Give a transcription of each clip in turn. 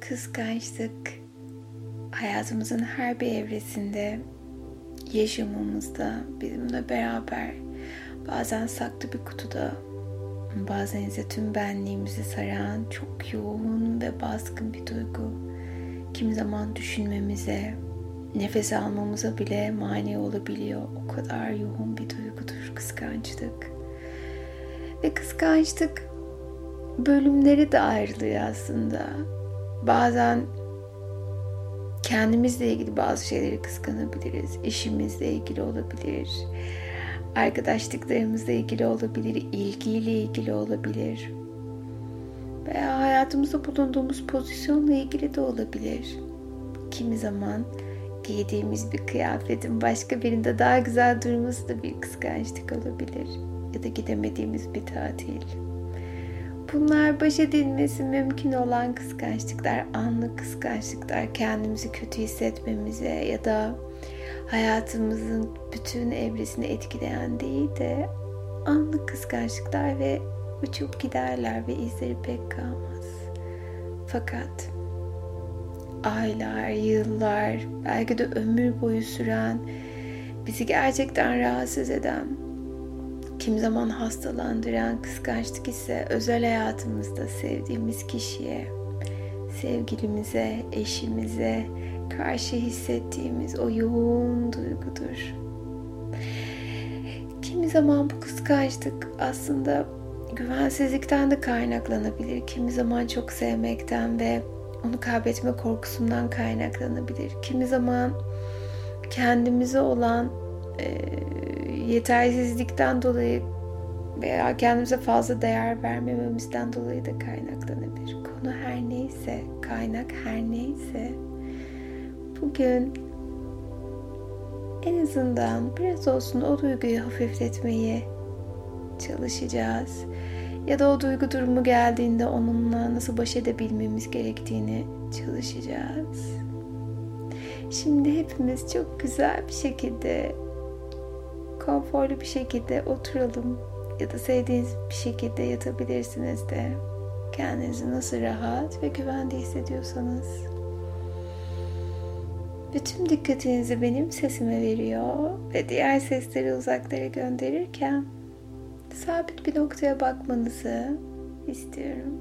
kıskançlık hayatımızın her bir evresinde yaşamımızda bizimle beraber bazen saklı bir kutuda bazen ise tüm benliğimizi saran çok yoğun ve baskın bir duygu. Kimi zaman düşünmemize, nefes almamıza bile mani olabiliyor. O kadar yoğun bir duygudur kıskançlık. Ve kıskançlık bölümleri de ayrılıyor aslında. Bazen kendimizle ilgili bazı şeyleri kıskanabiliriz. Eşimizle ilgili olabilir. Arkadaşlıklarımızla ilgili olabilir. ilgiyle ilgili olabilir. Veya hayatımızda bulunduğumuz pozisyonla ilgili de olabilir. Kimi zaman giydiğimiz bir kıyafetin başka birinde daha güzel durması da bir kıskançlık olabilir. Ya da gidemediğimiz bir tatil. Bunlar baş edilmesi mümkün olan kıskançlıklar, anlık kıskançlıklar, kendimizi kötü hissetmemize ya da hayatımızın bütün evresini etkileyen değil de anlık kıskançlıklar ve uçup giderler ve izleri pek kalmaz. Fakat aylar, yıllar, belki de ömür boyu süren, bizi gerçekten rahatsız eden, kim zaman hastalandıran kıskançlık ise özel hayatımızda sevdiğimiz kişiye, sevgilimize, eşimize karşı hissettiğimiz o yoğun duygudur. Kimi zaman bu kıskançlık aslında güvensizlikten de kaynaklanabilir. Kimi zaman çok sevmekten ve onu kaybetme korkusundan kaynaklanabilir. Kimi zaman kendimize olan e, yetersizlikten dolayı veya kendimize fazla değer vermememizden dolayı da kaynaklanabilir. Konu her neyse, kaynak her neyse bugün en azından biraz olsun o duyguyu hafifletmeyi çalışacağız. Ya da o duygu durumu geldiğinde onunla nasıl baş edebilmemiz gerektiğini çalışacağız. Şimdi hepimiz çok güzel bir şekilde konforlu bir şekilde oturalım ya da sevdiğiniz bir şekilde yatabilirsiniz de kendinizi nasıl rahat ve güvende hissediyorsanız bütün dikkatinizi benim sesime veriyor ve diğer sesleri uzaklara gönderirken sabit bir noktaya bakmanızı istiyorum.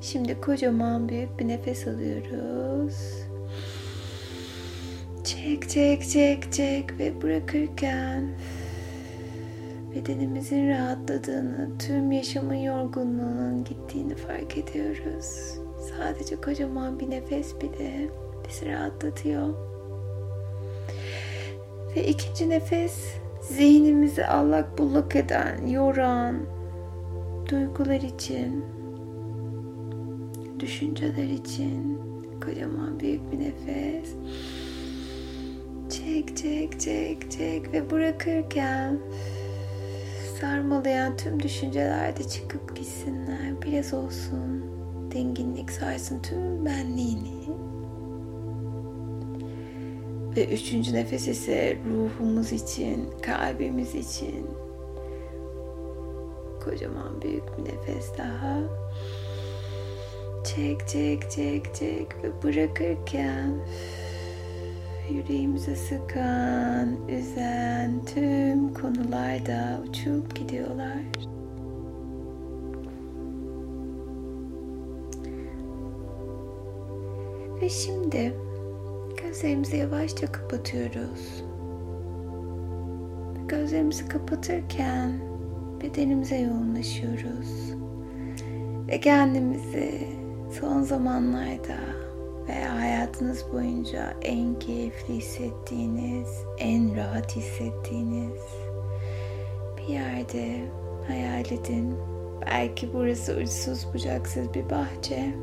Şimdi kocaman büyük bir nefes alıyoruz. Çek çek çek çek ve bırakırken bedenimizin rahatladığını, tüm yaşamın yorgunluğunun gittiğini fark ediyoruz. Sadece kocaman bir nefes bile bizi rahatlatıyor. Ve ikinci nefes zihnimizi allak bullak eden, yoran duygular için, düşünceler için kocaman büyük bir nefes. Çek çek çek çek ve bırakırken sarmalayan tüm düşünceler de çıkıp gitsinler. Biraz olsun dinginlik sarsın tüm benliğini. Ve üçüncü nefes ise ruhumuz için, kalbimiz için kocaman büyük bir nefes daha. Çek çek çek çek ve bırakırken yüreğimize sıkan, üzen tüm konularda uçup gidiyorlar. Ve şimdi gözlerimizi yavaşça kapatıyoruz. Gözlerimizi kapatırken bedenimize yoğunlaşıyoruz. Ve kendimizi son zamanlarda veya hayatınız boyunca en keyifli hissettiğiniz, en rahat hissettiğiniz bir yerde hayal edin. Belki burası uçsuz bucaksız bir bahçe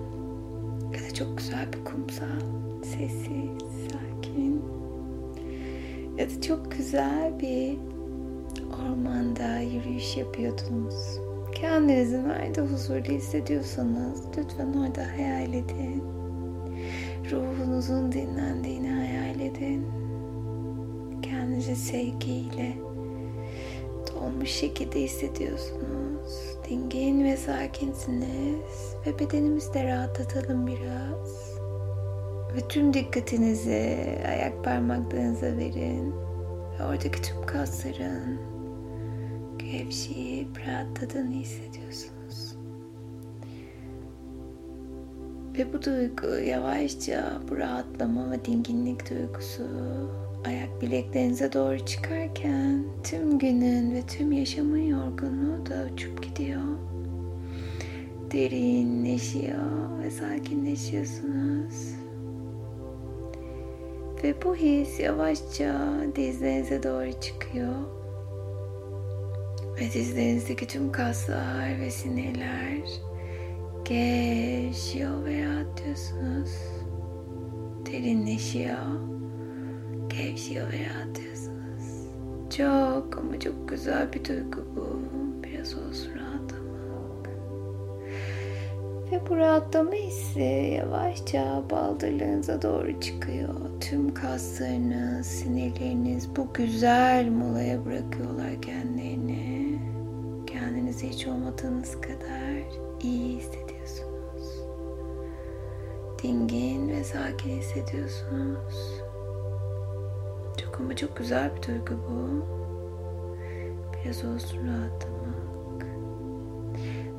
ya da çok güzel bir kumsal, sessiz, sakin ya da çok güzel bir ormanda yürüyüş yapıyordunuz. Kendinizi nerede huzurlu hissediyorsanız lütfen orada hayal edin. Ruhunuzun dinlendiğini hayal edin. Kendinizi sevgiyle dolmuş şekilde hissediyorsunuz. Dingin ve sakinsiniz ve bedenimizi de rahatlatalım biraz. Ve tüm dikkatinizi ayak parmaklarınıza verin. Ve oradaki tüm kasların gevşeyip rahatladığını hissediyorsunuz. Ve bu duygu yavaşça bu rahatlama ve dinginlik duygusu ayak bileklerinize doğru çıkarken tüm günün ve tüm yaşamın yorgunluğu da uçup gidiyor. Derinleşiyor ve sakinleşiyorsunuz. Ve bu his yavaşça dizlerinize doğru çıkıyor. Ve dizlerinizdeki tüm kaslar ve sinirler gevşiyor ve rahatlıyorsunuz. Derinleşiyor gevşiyor ve rahatlıyorsunuz. Çok ama çok güzel bir duygu bu. Biraz olsun rahatlamak. Ve bu rahatlama hissi yavaşça baldırlarınıza doğru çıkıyor. Tüm kaslarınız, sinirleriniz bu güzel molaya bırakıyorlar kendilerini. Kendinizi hiç olmadığınız kadar iyi hissediyorsunuz. Dingin ve sakin hissediyorsunuz. Çok ama çok güzel bir duygu bu. Biraz olsun rahatlamak.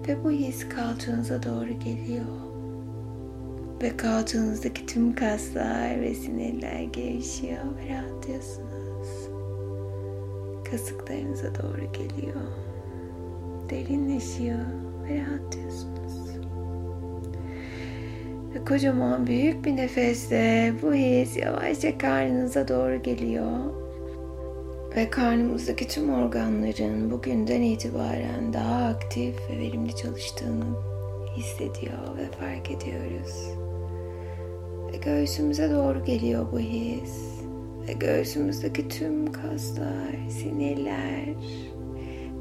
Ve bu his kalçanıza doğru geliyor. Ve kalçanızdaki tüm kaslar ve sinirler gevşiyor ve rahatlıyorsunuz. Kasıklarınıza doğru geliyor. Derinleşiyor ve rahatlıyorsunuz. Ve kocaman büyük bir nefesle bu his yavaşça karnınıza doğru geliyor. Ve karnımızdaki tüm organların bugünden itibaren daha aktif ve verimli çalıştığını hissediyor ve fark ediyoruz. Ve göğsümüze doğru geliyor bu his. Ve göğsümüzdeki tüm kaslar, sinirler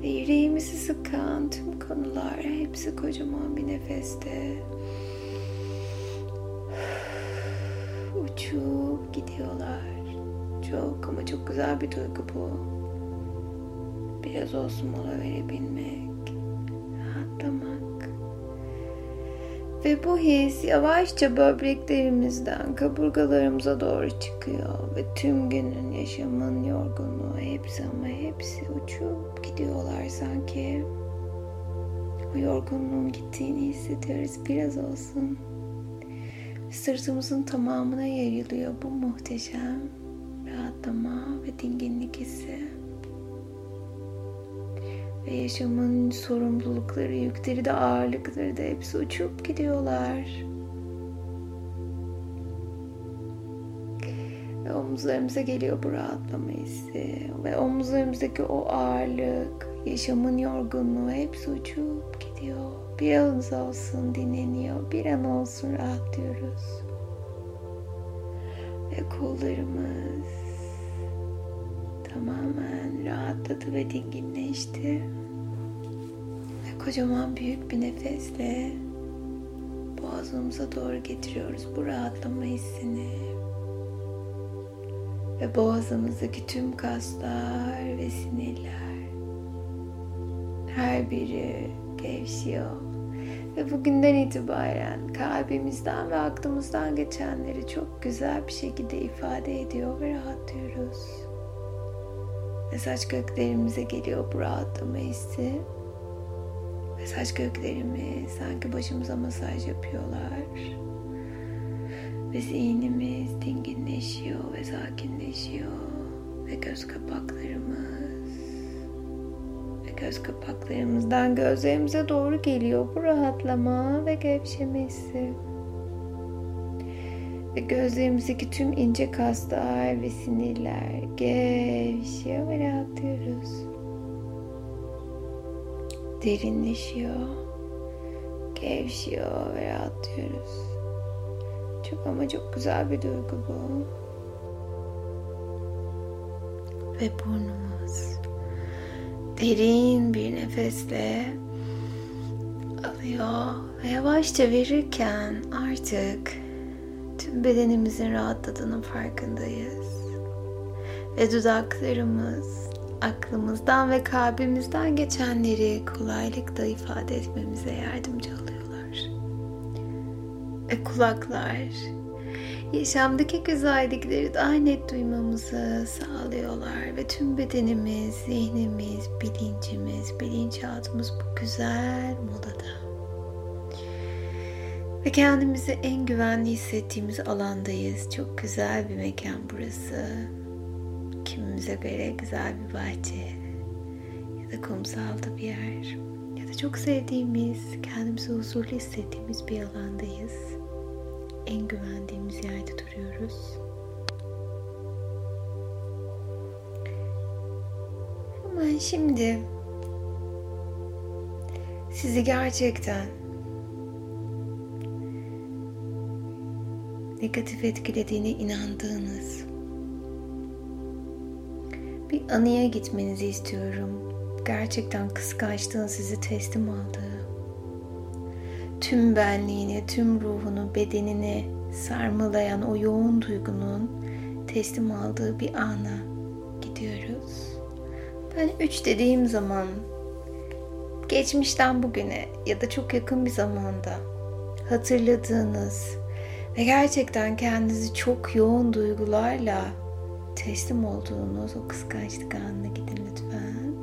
ve yüreğimizi sıkan tüm konular hepsi kocaman bir nefeste uçup gidiyorlar. Çok ama çok güzel bir duygu bu. Biraz olsun mola verebilmek, rahatlamak. Ve bu his yavaşça böbreklerimizden kaburgalarımıza doğru çıkıyor. Ve tüm günün yaşamın yorgunluğu hepsi ama hepsi uçup gidiyorlar sanki. O yorgunluğun gittiğini hissediyoruz biraz olsun sırtımızın tamamına yayılıyor bu muhteşem rahatlama ve dinginlik hissi. Ve yaşamın sorumlulukları, yükleri de ağırlıkları da hepsi uçup gidiyorlar. Ve omuzlarımıza geliyor bu rahatlama hissi. Ve omuzlarımızdaki o ağırlık, yaşamın yorgunluğu hepsi uçup gidiyor. Bir anımız olsun dinleniyor. Bir an olsun rahatlıyoruz. Ve kollarımız tamamen rahatladı ve dinginleşti. Ve kocaman büyük bir nefesle boğazımıza doğru getiriyoruz bu rahatlama hissini. Ve boğazımızdaki tüm kaslar ve sinirler her biri gevşiyor. Ve bugünden itibaren kalbimizden ve aklımızdan geçenleri çok güzel bir şekilde ifade ediyor ve rahatlıyoruz. Ve saç köklerimize geliyor bu rahatlama hissi. Ve saç köklerimiz sanki başımıza masaj yapıyorlar. Ve zihnimiz dinginleşiyor ve sakinleşiyor. Ve göz kapaklarımız göz kapaklarımızdan gözlerimize doğru geliyor bu rahatlama ve gevşemesi. Ve gözlerimizdeki tüm ince kaslar ve sinirler gevşiyor ve rahatlıyoruz. Derinleşiyor, gevşiyor ve rahatlıyoruz. Çok ama çok güzel bir duygu bu. Ve burnumuz derin bir nefesle alıyor ve yavaşça verirken artık tüm bedenimizin rahatladığının farkındayız. Ve dudaklarımız aklımızdan ve kalbimizden geçenleri kolaylıkla ifade etmemize yardımcı oluyorlar. Ve kulaklar yaşamdaki güzellikleri daha net duymamızı sağlıyorlar ve tüm bedenimiz, zihnimiz, bilincimiz, bilinçaltımız bu güzel modada. Ve kendimizi en güvenli hissettiğimiz alandayız. Çok güzel bir mekan burası. Kimimize göre güzel bir bahçe ya da kumsalda bir yer ya da çok sevdiğimiz, kendimizi huzurlu hissettiğimiz bir alandayız. En güvendiğimiz yerde duruyoruz. Ama şimdi sizi gerçekten negatif etkilediğine inandığınız bir anıya gitmenizi istiyorum. Gerçekten kıskançlığın sizi teslim aldığı, tüm benliğini, tüm ruhunu, bedenini sarmalayan o yoğun duygunun teslim aldığı bir ana gidiyoruz. Ben üç dediğim zaman geçmişten bugüne ya da çok yakın bir zamanda hatırladığınız ve gerçekten kendinizi çok yoğun duygularla teslim olduğunuz o kıskançlık anına gidin lütfen.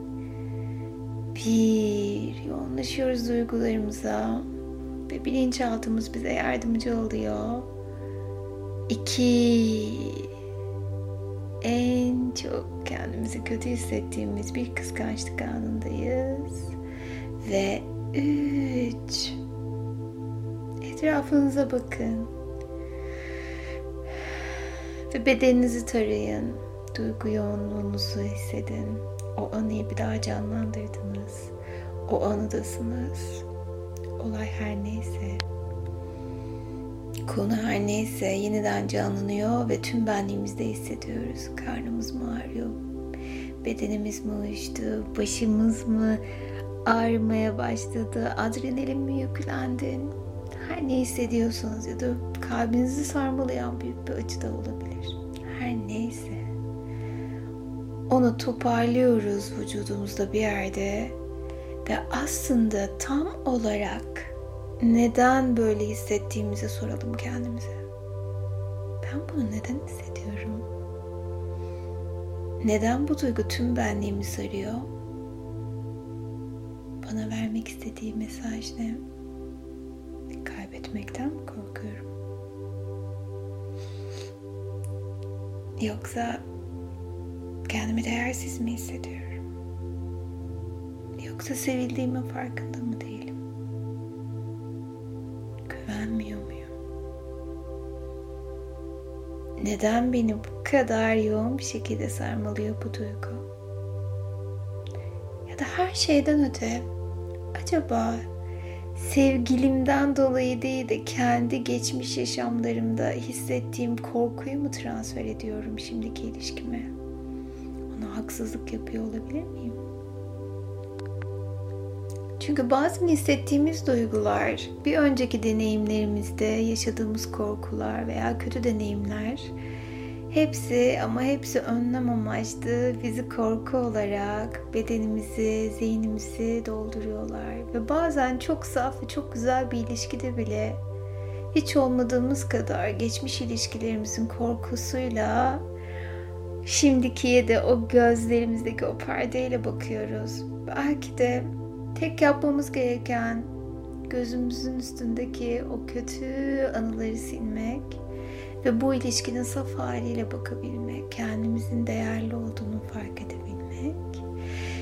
Bir, yoğunlaşıyoruz duygularımıza ve bilinçaltımız bize yardımcı oluyor. İki, en çok kendimizi kötü hissettiğimiz bir kıskançlık anındayız. Ve üç, etrafınıza bakın. Ve bedeninizi tarayın. Duygu yoğunluğunuzu hissedin. O anıyı bir daha canlandırdınız. O anıdasınız. Olay her neyse. Konu her neyse yeniden canlanıyor ve tüm benliğimizde hissediyoruz. Karnımız mı ağrıyor? Bedenimiz mi uyuştu? Başımız mı ağrımaya başladı? Adrenalin mi yüklendin? Her ne hissediyorsanız ya da kalbinizi sarmalayan büyük bir acı da olabilir. Her neyse. Onu toparlıyoruz vücudumuzda bir yerde ve aslında tam olarak neden böyle hissettiğimizi soralım kendimize. Ben bunu neden hissediyorum? Neden bu duygu tüm benliğimi sarıyor? Bana vermek istediği mesaj ne? Kaybetmekten mi korkuyorum? Yoksa kendimi değersiz mi hissediyorum? Yoksa sevildiğimin farkında mı değilim? Güvenmiyor muyum? Neden beni bu kadar yoğun bir şekilde sarmalıyor bu duygu? Ya da her şeyden öte acaba sevgilimden dolayı değil de kendi geçmiş yaşamlarımda hissettiğim korkuyu mu transfer ediyorum şimdiki ilişkime? Ona haksızlık yapıyor olabilir miyim? Çünkü bazen hissettiğimiz duygular, bir önceki deneyimlerimizde yaşadığımız korkular veya kötü deneyimler Hepsi ama hepsi önlem amaçlı bizi korku olarak bedenimizi, zihnimizi dolduruyorlar. Ve bazen çok saf ve çok güzel bir ilişkide bile hiç olmadığımız kadar geçmiş ilişkilerimizin korkusuyla şimdikiye de o gözlerimizdeki o perdeyle bakıyoruz. Belki de tek yapmamız gereken gözümüzün üstündeki o kötü anıları silmek ve bu ilişkinin saf haliyle bakabilmek, kendimizin değerli olduğunu fark edebilmek.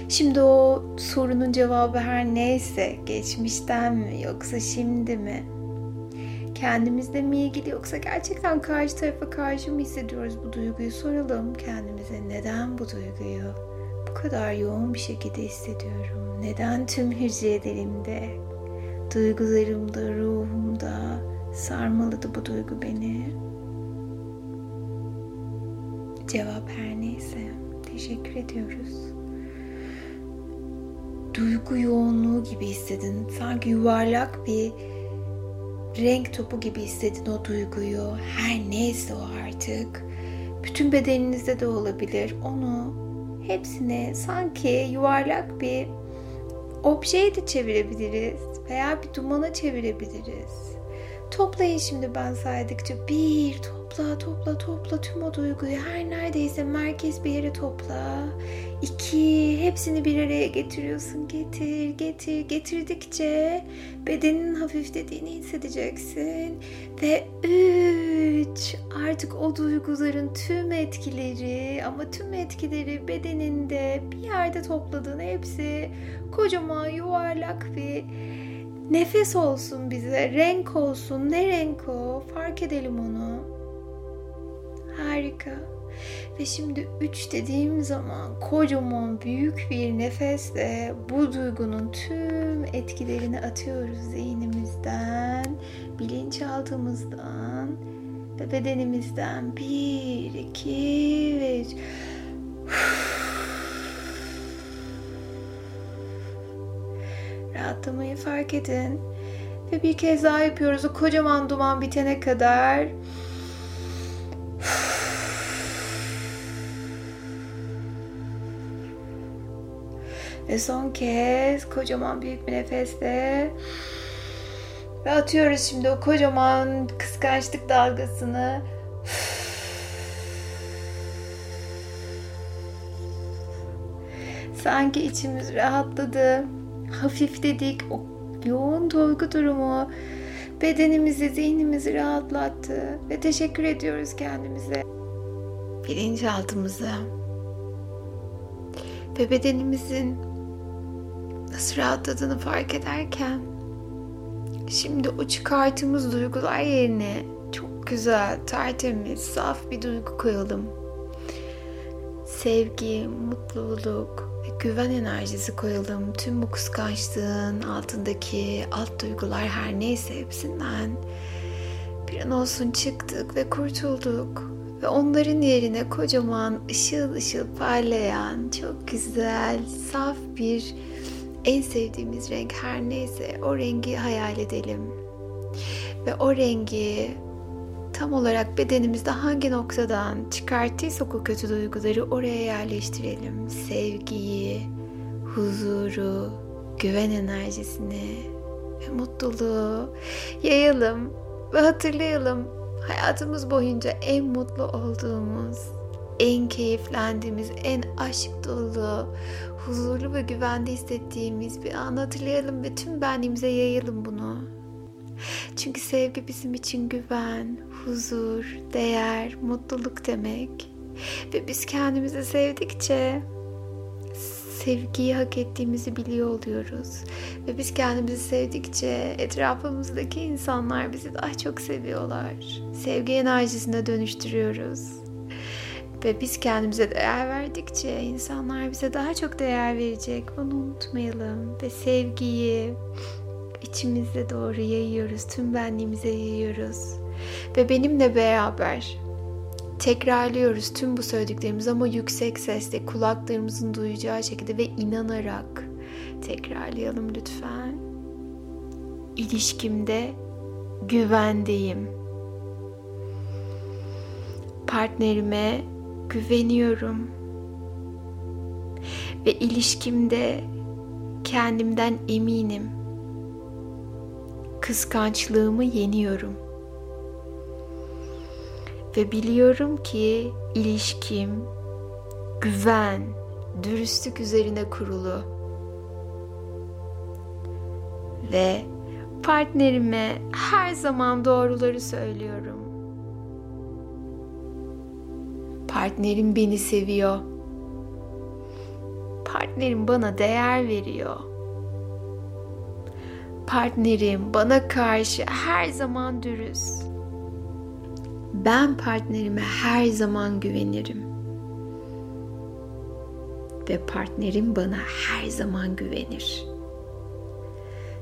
Şimdi o sorunun cevabı her neyse, geçmişten mi yoksa şimdi mi? Kendimizle mi ilgili yoksa gerçekten karşı tarafa karşı mı hissediyoruz bu duyguyu soralım kendimize. Neden bu duyguyu bu kadar yoğun bir şekilde hissediyorum? Neden tüm hücrelerimde, duygularımda, ruhumda sarmaladı bu duygu beni? Cevap her neyse. Teşekkür ediyoruz. Duygu yoğunluğu gibi hissedin. Sanki yuvarlak bir renk topu gibi hissedin o duyguyu. Her neyse o artık. Bütün bedeninizde de olabilir. Onu hepsini sanki yuvarlak bir objeye de çevirebiliriz veya bir dumana çevirebiliriz. Toplayın şimdi ben saydıkça bir topla topla topla tüm o duyguyu her neredeyse merkez bir yere topla. İki hepsini bir araya getiriyorsun getir getir getirdikçe bedenin hafiflediğini hissedeceksin ve üç artık o duyguların tüm etkileri ama tüm etkileri bedeninde bir yerde topladığın hepsi kocaman yuvarlak bir Nefes olsun bize, renk olsun. Ne renk o? Fark edelim onu. Harika. Ve şimdi üç dediğim zaman kocaman büyük bir nefesle bu duygunun tüm etkilerini atıyoruz zihnimizden, bilinçaltımızdan ve bedenimizden. Bir, iki ve üç. rahatlamayı fark edin. Ve bir kez daha yapıyoruz. O kocaman duman bitene kadar. Ve son kez kocaman büyük bir nefesle ve atıyoruz şimdi o kocaman kıskançlık dalgasını. Sanki içimiz rahatladı hafifledik. O yoğun duygu durumu bedenimizi, zihnimizi rahatlattı ve teşekkür ediyoruz kendimize. Bilinçaltımıza ve bedenimizin nasıl rahatladığını fark ederken şimdi o çıkarttığımız duygular yerine çok güzel, tertemiz, saf bir duygu koyalım. Sevgi, mutluluk, güven enerjisi koyalım. Tüm bu kıskançlığın altındaki alt duygular her neyse hepsinden bir an olsun çıktık ve kurtulduk. Ve onların yerine kocaman ışıl ışıl parlayan çok güzel saf bir en sevdiğimiz renk her neyse o rengi hayal edelim. Ve o rengi tam olarak bedenimizde hangi noktadan çıkarttıysak o kötü duyguları oraya yerleştirelim. Sevgiyi, huzuru, güven enerjisini ve mutluluğu yayalım ve hatırlayalım hayatımız boyunca en mutlu olduğumuz, en keyiflendiğimiz, en aşk dolu, huzurlu ve güvende hissettiğimiz bir an hatırlayalım ve tüm benliğimize yayalım bunu. Çünkü sevgi bizim için güven, huzur, değer, mutluluk demek. Ve biz kendimizi sevdikçe sevgiyi hak ettiğimizi biliyor oluyoruz. Ve biz kendimizi sevdikçe etrafımızdaki insanlar bizi daha çok seviyorlar. Sevgi enerjisine dönüştürüyoruz. Ve biz kendimize değer verdikçe insanlar bize daha çok değer verecek. Bunu unutmayalım. Ve sevgiyi, içimizde doğru yayıyoruz. Tüm benliğimize yayıyoruz. Ve benimle beraber tekrarlıyoruz tüm bu söylediklerimizi ama yüksek sesle kulaklarımızın duyacağı şekilde ve inanarak tekrarlayalım lütfen. İlişkimde güvendeyim. Partnerime güveniyorum. Ve ilişkimde kendimden eminim kıskançlığımı yeniyorum. Ve biliyorum ki ilişkim güven, dürüstlük üzerine kurulu. Ve partnerime her zaman doğruları söylüyorum. Partnerim beni seviyor. Partnerim bana değer veriyor partnerim bana karşı her zaman dürüst. Ben partnerime her zaman güvenirim. Ve partnerim bana her zaman güvenir.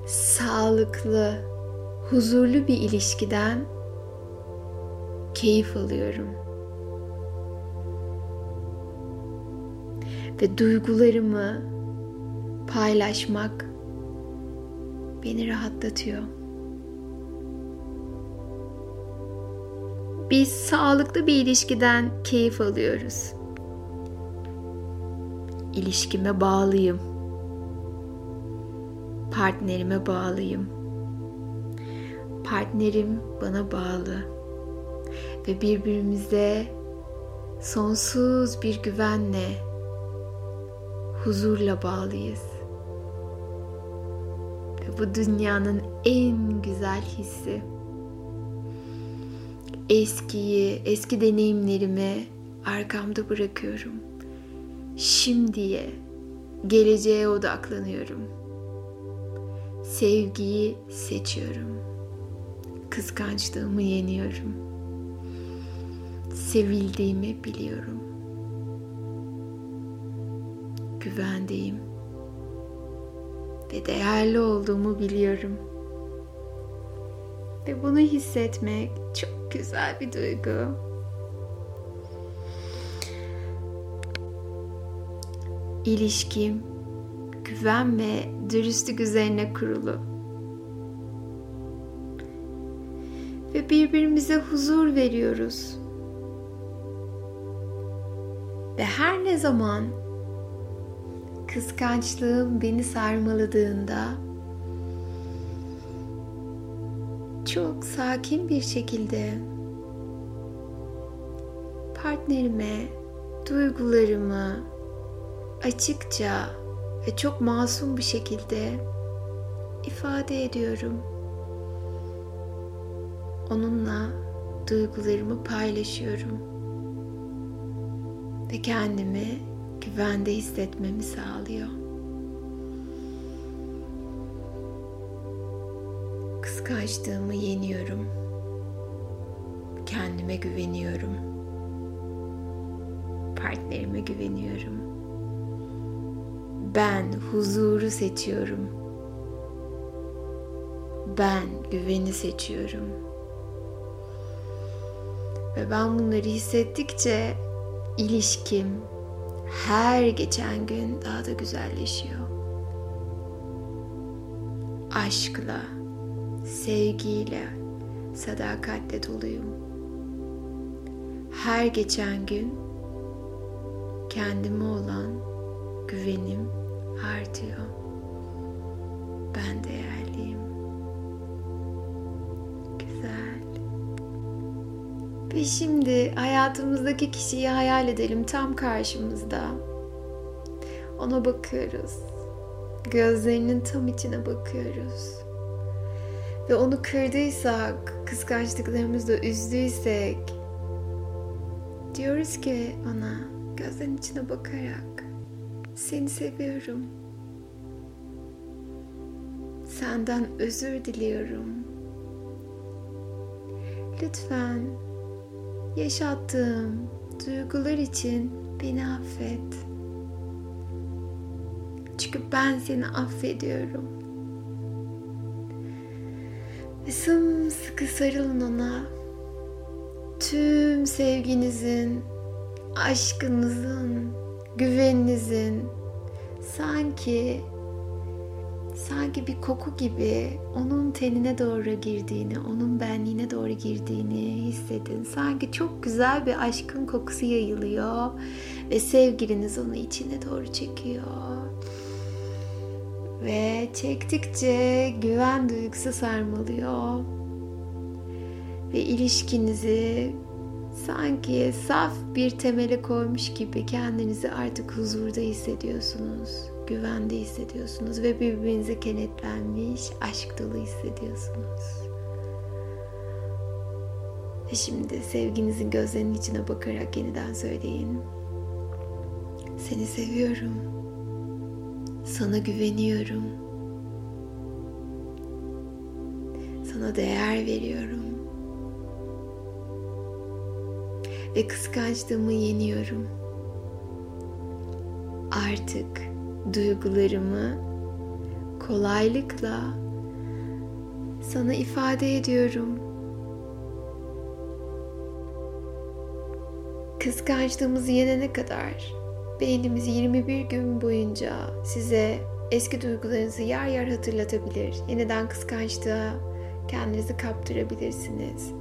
Sağlıklı, huzurlu bir ilişkiden keyif alıyorum. Ve duygularımı paylaşmak beni rahatlatıyor. Biz sağlıklı bir ilişkiden keyif alıyoruz. ilişkime bağlıyım. Partnerime bağlıyım. Partnerim bana bağlı. Ve birbirimize sonsuz bir güvenle, huzurla bağlıyız. Ve bu dünyanın en güzel hissi. Eskiyi, eski deneyimlerimi arkamda bırakıyorum. Şimdiye, geleceğe odaklanıyorum. Sevgiyi seçiyorum. Kıskançlığımı yeniyorum. Sevildiğimi biliyorum. Güvendeyim ve değerli olduğumu biliyorum. Ve bunu hissetmek çok güzel bir duygu. İlişkim güven ve dürüstlük üzerine kurulu. Ve birbirimize huzur veriyoruz. Ve her ne zaman kıskançlığım beni sarmaladığında çok sakin bir şekilde partnerime duygularımı açıkça ve çok masum bir şekilde ifade ediyorum. Onunla duygularımı paylaşıyorum ve kendimi güvende hissetmemi sağlıyor. Kıskançlığımı yeniyorum. Kendime güveniyorum. Partnerime güveniyorum. Ben huzuru seçiyorum. Ben güveni seçiyorum. Ve ben bunları hissettikçe ilişkim her geçen gün daha da güzelleşiyor. Aşkla, sevgiyle, sadakatle doluyum. Her geçen gün kendime olan güvenim artıyor. Ben değerliyim. Ve şimdi hayatımızdaki kişiyi hayal edelim tam karşımızda. Ona bakıyoruz. Gözlerinin tam içine bakıyoruz. Ve onu kırdıysak, kıskançlıklarımızla üzdüysek diyoruz ki ona gözlerinin içine bakarak seni seviyorum. Senden özür diliyorum. Lütfen yaşattığım duygular için beni affet. Çünkü ben seni affediyorum. Ve sımsıkı sarılın ona. Tüm sevginizin, aşkınızın, güveninizin sanki sanki bir koku gibi onun tenine doğru girdiğini, onun benliğine doğru girdiğini hissedin. Sanki çok güzel bir aşkın kokusu yayılıyor ve sevgiliniz onu içine doğru çekiyor. Ve çektikçe güven duygusu sarmalıyor. Ve ilişkinizi sanki saf bir temele koymuş gibi kendinizi artık huzurda hissediyorsunuz güvende hissediyorsunuz ve birbirinize kenetlenmiş, aşk dolu hissediyorsunuz. Ve şimdi sevginizin gözlerinin içine bakarak yeniden söyleyin. Seni seviyorum. Sana güveniyorum. Sana değer veriyorum. Ve kıskançlığımı yeniyorum. Artık duygularımı kolaylıkla sana ifade ediyorum. Kıskançlığımızı yenene kadar beynimiz 21 gün boyunca size eski duygularınızı yer yer hatırlatabilir. Yeniden kıskançlığa kendinizi kaptırabilirsiniz.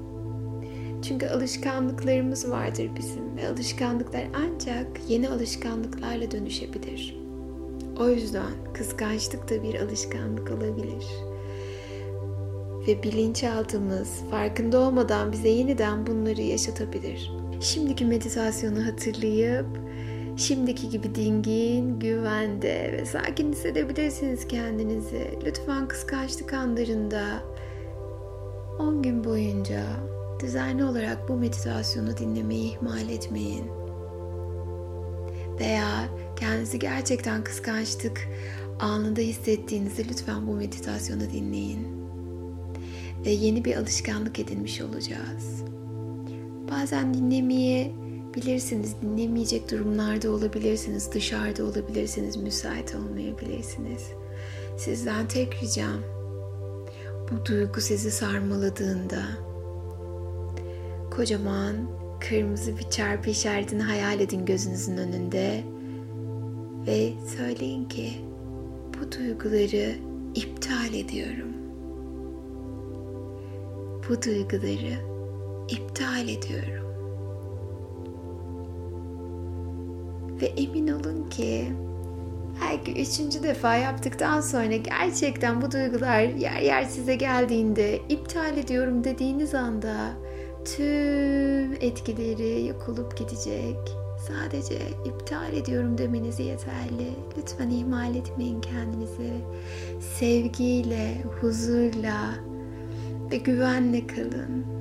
Çünkü alışkanlıklarımız vardır bizim ve alışkanlıklar ancak yeni alışkanlıklarla dönüşebilir. O yüzden kıskançlık da bir alışkanlık olabilir. Ve bilinçaltımız farkında olmadan bize yeniden bunları yaşatabilir. Şimdiki meditasyonu hatırlayıp şimdiki gibi dingin, güvende ve sakin hissedebilirsiniz kendinizi. Lütfen kıskançlık anlarında 10 gün boyunca düzenli olarak bu meditasyonu dinlemeyi ihmal etmeyin. Veya kendinizi gerçekten kıskançlık anında hissettiğinizde lütfen bu meditasyonu dinleyin. Ve yeni bir alışkanlık edinmiş olacağız. Bazen dinlemeye bilirsiniz, dinlemeyecek durumlarda olabilirsiniz, dışarıda olabilirsiniz, müsait olmayabilirsiniz. Sizden tek ricam bu duygu sizi sarmaladığında kocaman kırmızı bir çarpı işaretini hayal edin gözünüzün önünde ve söyleyin ki bu duyguları iptal ediyorum. Bu duyguları iptal ediyorum. Ve emin olun ki belki üçüncü defa yaptıktan sonra gerçekten bu duygular yer yer size geldiğinde iptal ediyorum dediğiniz anda tüm etkileri yok olup gidecek. Sadece iptal ediyorum demeniz yeterli. Lütfen ihmal etmeyin kendinizi. Sevgiyle, huzurla ve güvenle kalın.